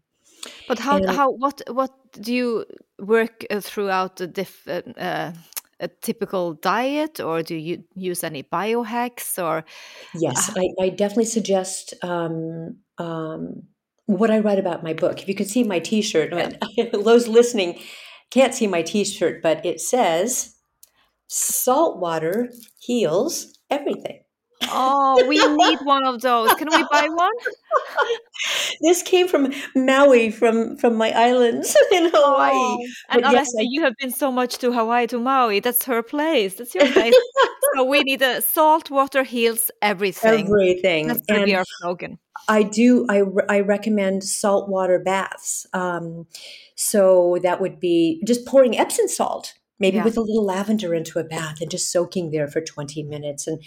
But how And- how what what do you work uh, throughout the diff, uh, uh, a typical diet, or do you use any biohacks, or yes, I, I definitely suggest um, um, what I write about my book. If you could see my T-shirt, [LAUGHS] those listening can't see my T-shirt, but it says "Salt water heals everything." Oh, we need one of those? Can we buy one? [LAUGHS] this came from Maui, from from my islands [LAUGHS] in Hawaii. Oh, and But yes, Alessia, I- you have been so much to Hawaii to Maui. That's her place. That's your place. [LAUGHS] so we need a salt water heals everything. Everything. That's gonna And be our slogan. I do. I, I recommend saltwater baths. Um, so that would be just pouring Epsom salt, maybe Yeah. with a little lavender into a bath, and just soaking there for twenty minutes and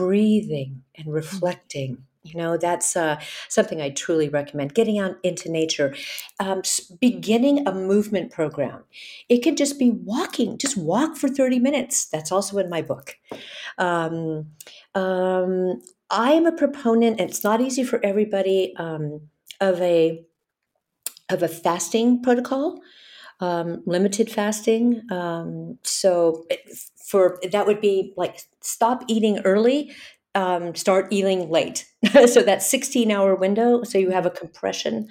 breathing and reflecting. You know, that's uh, something I truly recommend. Getting out into nature, um, beginning a movement program. It could just be walking. Just walk for thirty minutes. That's also in my book. Um, um, I am a proponent, and it's not easy for everybody, um, of a of a fasting protocol, um, limited fasting. Um, so for that would be like stop eating early, um, start eating late. [LAUGHS] so that sixteen hour window. So you have a compression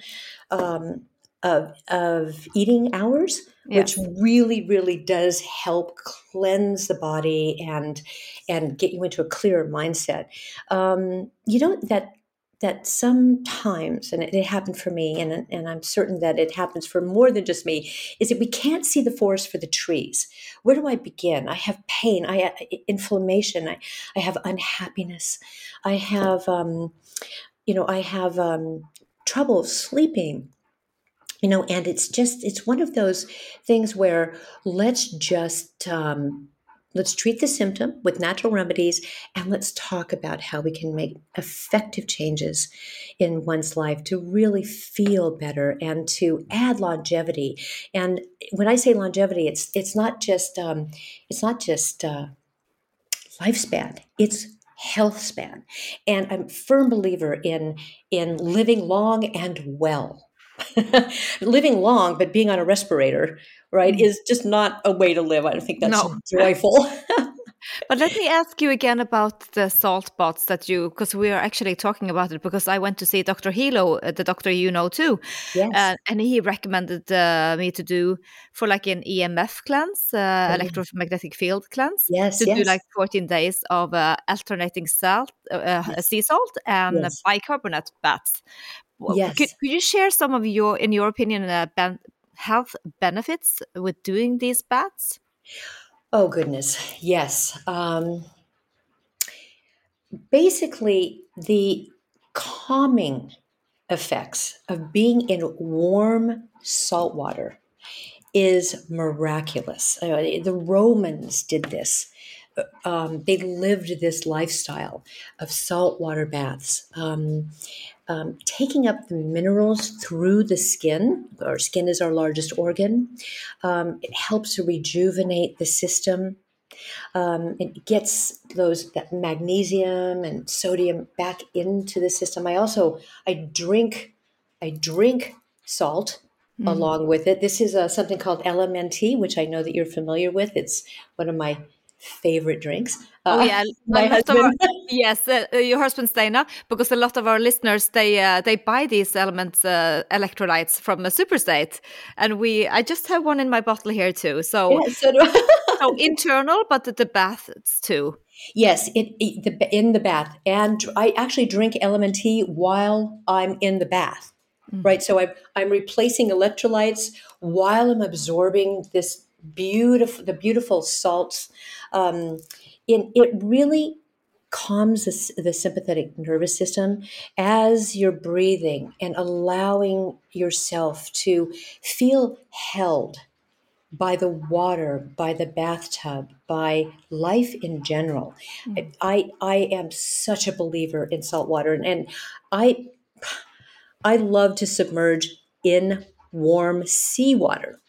um, of of eating hours Yes. which really really does help cleanse the body and and get you into a clearer mindset um, you know that that sometimes and it, it happened for me and, and i'm certain that it happens for more than just me is that we can't see the forest for the trees. Where do i begin? I have pain. I have inflammation. I, I have unhappiness. I have um, you know i have um, trouble sleeping. You know and it's just it's one of those things where let's just um, let's treat the symptom with natural remedies and let's talk about how we can make effective changes in one's life to really feel better and to add longevity. And when i say longevity it's it's not just um, it's not just uh, lifespan it's health span. And i'm a firm believer in in living long and well [LAUGHS] living long but being on a respirator right Mm. is just not a way to live i don't think that's No. [LAUGHS] joyful [LAUGHS] But let me ask you again about the salt bots that you, because we are actually talking about it. Because I went to see Dr. Hilo, uh, the doctor you know too, yes uh, and he recommended uh, me to do for like an EMF cleanse, uh, Oh. electromagnetic field cleanse, yes to yes do like 14 days of uh, alternating salt, uh, Yes. sea salt, and Yes. bicarbonate baths. Yes. Could, could you share some of your, in your opinion, uh, ben- health benefits with doing these baths? Oh goodness, yes. Um, basically, the calming effects of being in warm salt water is miraculous. Uh, the Romans did this. Uh, Um, they lived this lifestyle of saltwater baths, um, um, taking up the minerals through the skin. Our skin is our largest organ. Um, it helps to rejuvenate the system. Um, it gets those that magnesium and sodium back into the system. I also I drink I drink salt along with it. This is uh, something called LMNT, which I know that you're familiar with. It's one of my favorite drinks. Oh Uh, yeah, [LAUGHS] my of our- husband. [LAUGHS] yes, uh, uh, your husband Steinar, because a lot of our listeners they uh, they buy these elements uh, electrolytes from a superstate, and we I just have one in my bottle here too. So Yeah, so so internal, but the baths too. Yes, it, it the, in the bath, and I actually drink LMNT while I'm in the bath. Right, so I'm I'm replacing electrolytes while I'm absorbing this beautiful the beautiful salts. Um, in it really calms the, the sympathetic nervous system as you're breathing and allowing yourself to feel held by the water, by the bathtub, by life in general. Hmm. I I am such a believer in salt water, and, and I I love to submerge in warm seawater.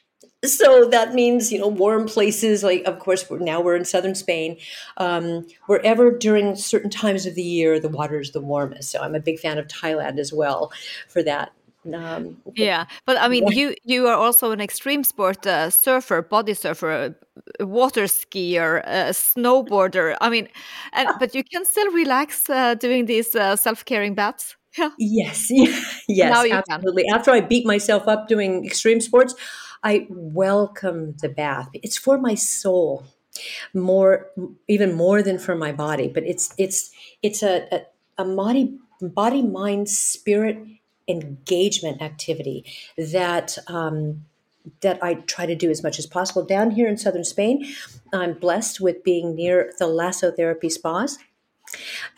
So that means you know warm places like of course we're, now we're in southern Spain, um, wherever during certain times of the year the water is the warmest. So I'm a big fan of Thailand as well for that. Um, Yeah, but I mean, you you are also an extreme sport uh, surfer, body surfer, uh, water skier, uh, snowboarder. I mean, and but you can still relax uh, doing these uh, self-caring baths. Yeah. [LAUGHS] Yes, [LAUGHS] yes, Now you can. absolutely. After I beat myself up doing extreme sports, I welcome the bath. It's for my soul, more even more than for my body. But it's it's it's a a, a body body mind spirit engagement activity that. Um, that I try to do as much as possible. Down here in southern Spain, I'm blessed with being near Thalassotherapy spas.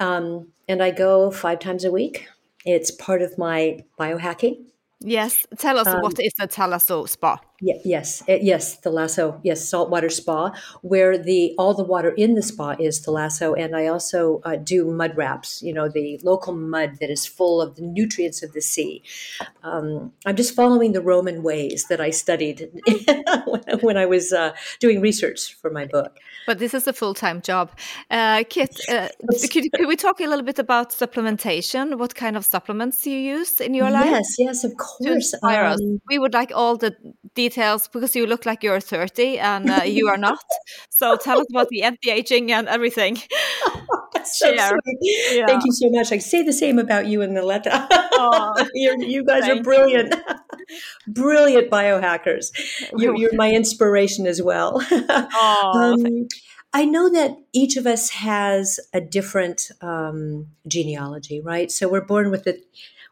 Um, and I go five times a week. It's part of my biohacking. Yes. Tell us what is the Thalasso spa? Ye- yes, yes, Thalasso, yes, saltwater spa, where the all the water in the spa is Thalasso, and I also uh, do mud wraps. You know, the local mud that is full of the nutrients of the sea. Um, I'm just following the Roman ways that I studied [LAUGHS] when, I was uh, doing research for my book. But this is a full-time job. Uh, Kit, uh, could, could we talk a little bit about supplementation? What kind of supplements you use in your life? Yes, yes, of course. Um, We would like all the details because you look like you're 30 and uh, you are not. [LAUGHS] So tell us about the anti-aging and everything. [LAUGHS] That's so. Yeah. Thank you so much. I say the same about you and Aletta. Aw, [LAUGHS] You're, guys are brilliant. brilliant biohackers. You're, you're my inspiration as well. Um, I know that each of us has a different um, genealogy, right? So we're born with a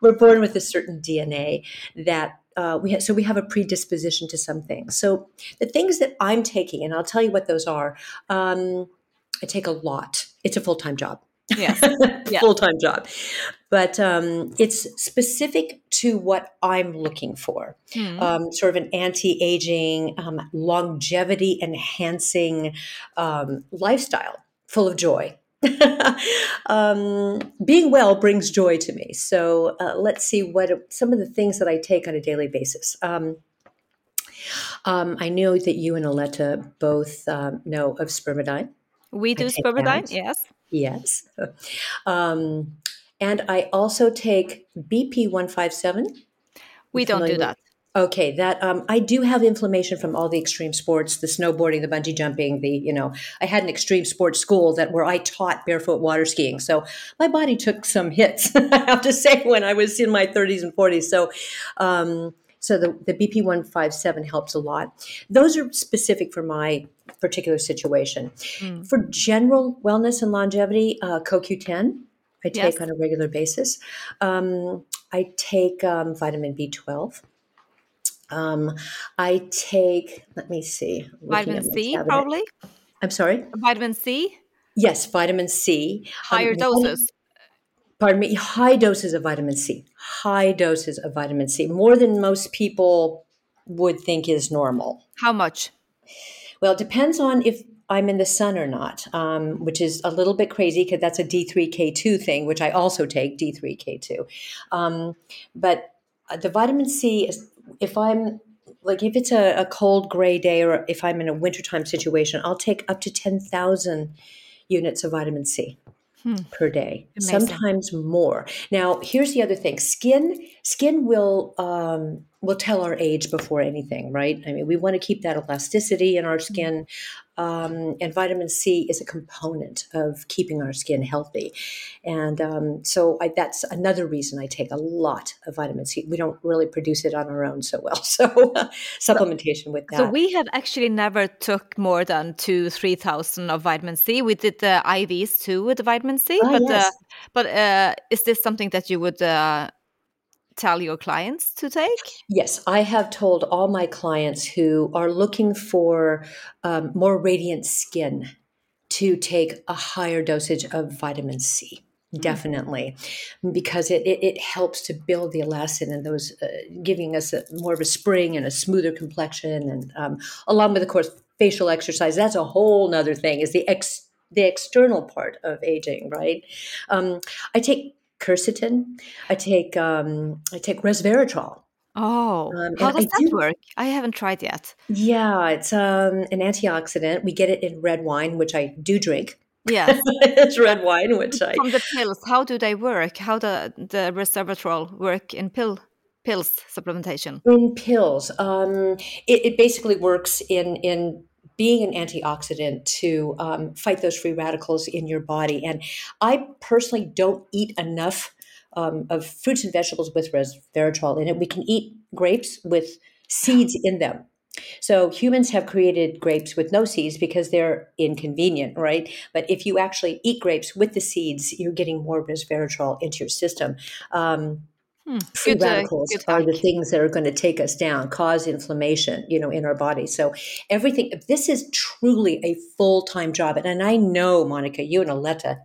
we're born with a certain DNA that uh, we ha- so we have a predisposition to some things. So the things that I'm taking, and I'll tell you what those are. Um, I take a lot. It's a full time job. Yes. [LAUGHS] Yeah. full time job. But um, it's specific to what I'm looking for. Hmm. Um, sort of an anti aging, um, longevity enhancing um, lifestyle full of joy. [LAUGHS] um, being well brings joy to me. So uh, let's see what some of the things that I take on a daily basis. Um, um, I know that you and Aletta both um, know of spermidine. we do spermidine, that. yes. Yes. [LAUGHS] Um, and I also take BPC 157. We don't do that. Okay, that um, I do have inflammation from all the extreme sports, the snowboarding, the bungee jumping, the you know, I had an extreme sports school that where I taught barefoot water skiing. So my body took some hits, [LAUGHS] I have to say, when I was in my 30s and 40s. So um, so the, the BPC 157 helps a lot. Those are specific for my particular situation. Mm. For general wellness and longevity, uh, CoQ10 I take Yes. on a regular basis. Um, I take um, vitamin B12. Um, I take, let me see. Vitamin C, cabinet. probably. I'm sorry? Vitamin C, Yes, vitamin C. Um, higher vitamin- doses. pardon me, high doses of vitamin C. High doses of vitamin C, more than most people would think is normal. How much? Well, it depends on if I'm in the sun or not, um, which is a little bit crazy because that's a D3K2 thing, which I also take D3K2. Um, but uh, the vitamin C is, if I'm like, if it's a, a cold gray day or if I'm in a wintertime situation, I'll take up to 10,000 units of vitamin C. Hmm. per day Amazing. sometimes more now here's the other thing skin skin will um, will tell our age before anything right i mean we want to keep that elasticity in our hmm. skin um, and vitamin C is a component of keeping our skin healthy. And um, so I, that's another reason I take a lot of vitamin C. We don't really produce it on our own so well. [LAUGHS] So supplementation with that. So we have actually never took more than two, 3,000 of vitamin C. We did the IVs too with the vitamin C. Oh, but yes. uh, but uh, is this something that you would uh, tell your clients to take? Yes, I have told all my clients who are looking for um, more radiant skin to take a higher dosage of vitamin C. Mm. Definitely, because it, it, it, helps to build the elastin and those, uh, giving us a, more of a spring and a smoother complexion, and um, along with, of course, facial exercise. That's a whole nother thing. Is the ex the external part of aging, right? Um, I take quercetin. I take um, I take resveratrol. Oh, um, how does I that do, work? I haven't tried yet. Yeah, it's um, an antioxidant. We get it in red wine, which I do drink. Yeah, [LAUGHS] it's red wine, which I from the pills. How do they work? How the the resveratrol work in pill pills supplementation? In pills, um, it, it basically works in in being an antioxidant to um, fight those free radicals in your body. And I personally don't eat enough um, of fruits and vegetables with resveratrol in it. We can eat grapes with seeds in them. So humans have created grapes with no seeds because they're inconvenient, right? But if you actually eat grapes with the seeds, you're getting more resveratrol into your system. Um, Hmm. Free good, radicals uh, are the things that are going to take us down, cause inflammation, you know, in our body. So everything. This is truly a full time job, and, and I know, Monica, you and Aletta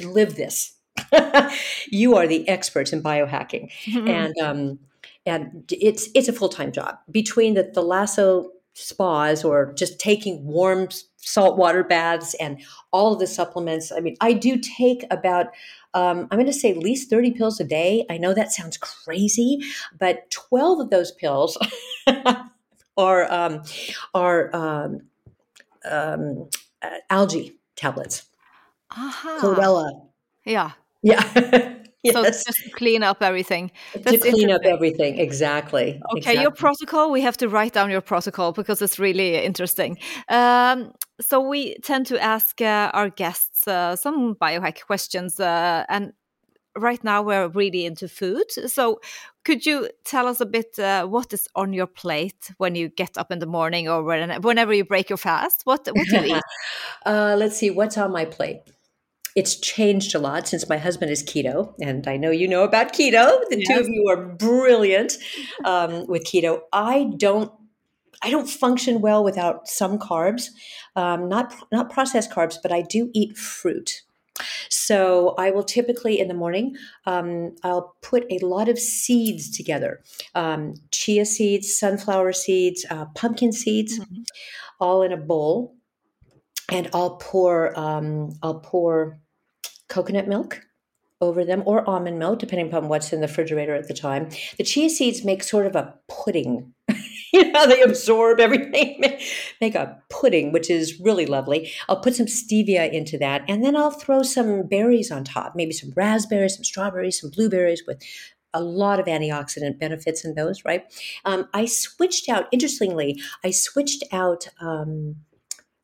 live this. [LAUGHS] you are the experts in biohacking, mm-hmm. and um, and it's it's a full time job between the thalasso spas or just taking warm saltwater baths and all of the supplements. I mean, I do take about um, I'm going to say at least 30 pills a day. I know that sounds crazy, but 12 of those pills [LAUGHS] are um, are um, um, uh, algae tablets. Uh-huh. Chlorella. Yeah. Yeah. [LAUGHS] Yes. So just clean up everything. That's to clean up everything, exactly. Okay, exactly. your protocol. We have to write down your protocol because it's really interesting. Um, so we tend to ask uh, our guests uh, some biohack questions, uh, and right now we're really into food. So could you tell us a bit uh, what is on your plate when you get up in the morning or whenever you break your fast? What what do you eat? [LAUGHS] Uh, let's see, what's on my plate it's changed a lot since my husband is keto, and I know you know about keto. The yes. two of you are brilliant um, with keto. I don't. I don't function well without some carbs, um, not not processed carbs, but I do eat fruit. So I will typically in the morning, um, I'll put a lot of seeds together: um, chia seeds, sunflower seeds, uh, pumpkin seeds, mm-hmm. all in a bowl and I'll pour um, I'll pour coconut milk over them or almond milk, depending upon what's in the refrigerator at the time. The chia seeds make sort of a pudding. [LAUGHS] [LAUGHS] you know, they absorb everything, [LAUGHS] make a pudding, which is really lovely. I'll put some stevia into that, and then I'll throw some berries on top, maybe some raspberries, some strawberries, some blueberries with a lot of antioxidant benefits in those, right? Um, I switched out, interestingly, I switched out um,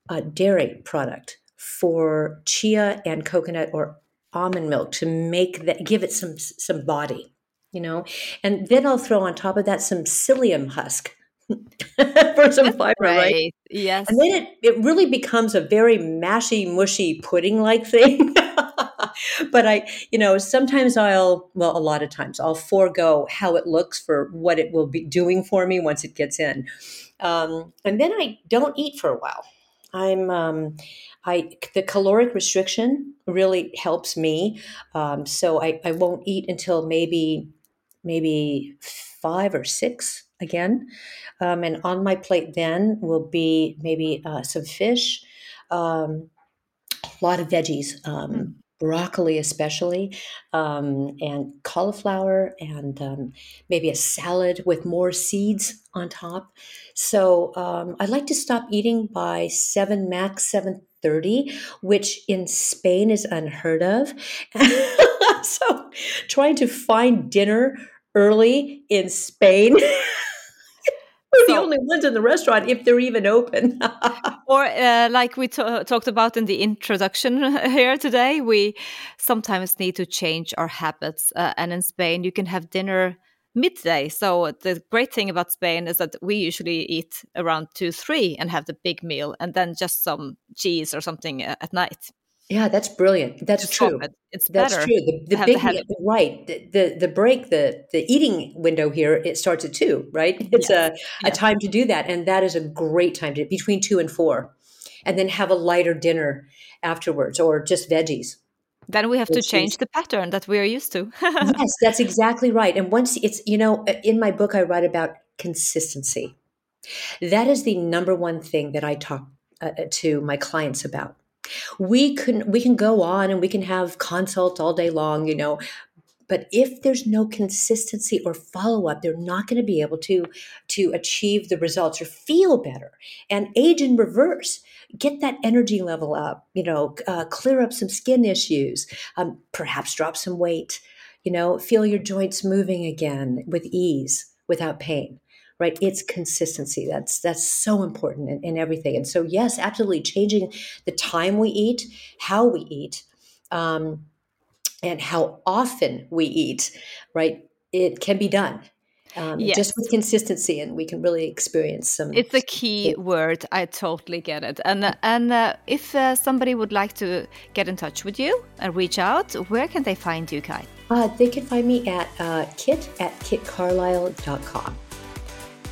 a dairy product for chia and coconut or almond milk to make that give it some some body you know and then i'll throw on top of that some psyllium husk [LAUGHS] for some fiber great. right yes. And then it, it really becomes a very mashy mushy pudding like thing. [LAUGHS] But i you know sometimes i'll well a lot of times i'll forego how it looks for what it will be doing for me once it gets in. Um, and then i don't eat for a while. I'm um, I the caloric restriction really helps me. Um, so I, I won't eat until maybe maybe five or six again. Um, and on my plate then will be maybe uh, some fish, um, a lot of veggies, um, broccoli especially, um, and cauliflower, and um, maybe a salad with more seeds on top. So um, I like to stop eating by seven max seven thirty, which in Spain is unheard of. [LAUGHS] so trying to find dinner early in Spain. [LAUGHS] We're the only ones in the restaurant if they're even open. [LAUGHS] Or, uh, like we ta- talked about in the introduction [LAUGHS] here today, we sometimes need to change our habits. Uh, and in Spain, you can have dinner midday. So the great thing about Spain is that we usually eat around two, three, and have the big meal, and then just some cheese or something uh, at night. Yeah, that's brilliant. That's true. it. It's That's better. true. The, the big the right. The, the the break the the eating window here it starts at two. Right. [LAUGHS] It's a a Yes. time to do that, and that is a great time to between two and four, and then have a lighter dinner afterwards, or just veggies. Then we have to change is- the pattern that we are used to. [LAUGHS] yes, that's exactly right. And once it's you know in my book I write about consistency. That is the number one thing that I talk uh, to my clients about. We can we can go on and we can have consults all day long, you know, but if there's no consistency or follow up, they're not going to be able to to achieve the results or feel better and age in reverse. Get that energy level up, you know, uh, clear up some skin issues, um, perhaps drop some weight, you know, feel your joints moving again with ease without pain right it's consistency that's that's so important in, in everything and so yes absolutely changing the time we eat how we eat um, and how often we eat right it can be done um, Yes. just with consistency and we can really experience some It's a key word. I totally get it. And uh, and uh, if uh, somebody would like to get in touch with you and reach out, where can they find you, Kit? uh, they can find me at uh, kit at kitcarlisle.com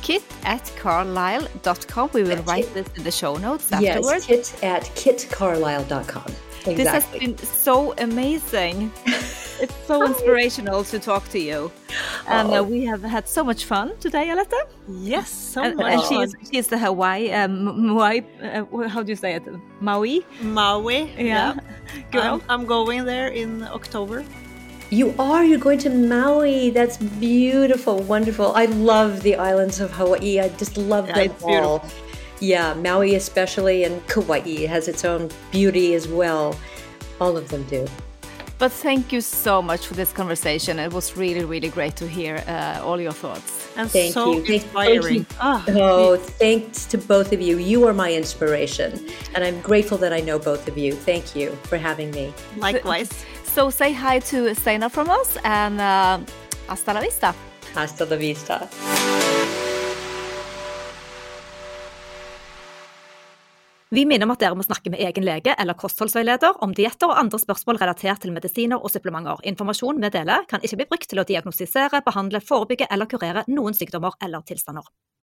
Kit at carlisle.com. We will write this in the show notes afterwards. yes kit at kitcarlisle.com exactly This has been so amazing. [LAUGHS] it's so inspirational to talk to you. And uh, Oh. we have had so much fun today, Aletta. Yes, so and, much and fun. she's, she's the Hawaii, um, Maui, uh, how do you say it? Maui? Maui. Yeah. Girl. I'm, I'm going there in October. You are. You're going to Maui. That's beautiful, wonderful. I love the islands of Hawaii. I just love Yeah, them it's all. Yeah, Maui especially, and Kauai has its own beauty as well. All of them do. But thank you so much for this conversation. It was really, really great to hear uh, all your thoughts. And Thank so you. Thank- thank you. Ah, Oh, thanks to both of you. You are my inspiration, and I'm grateful that I know both of you. Thank you for having me. likewise. So say hi to Steinar from us and uh, hasta la vista. Hasta la vista. Vi minner om at dere må snakke med egen lege eller kostholdsveileder om dietter og andre spørsmål relatert til medisiner og supplementer. Informasjon vi deler kan ikke bli brukt til å diagnostisere, behandle, forebygge eller kurere noen sykdommer eller tilstander.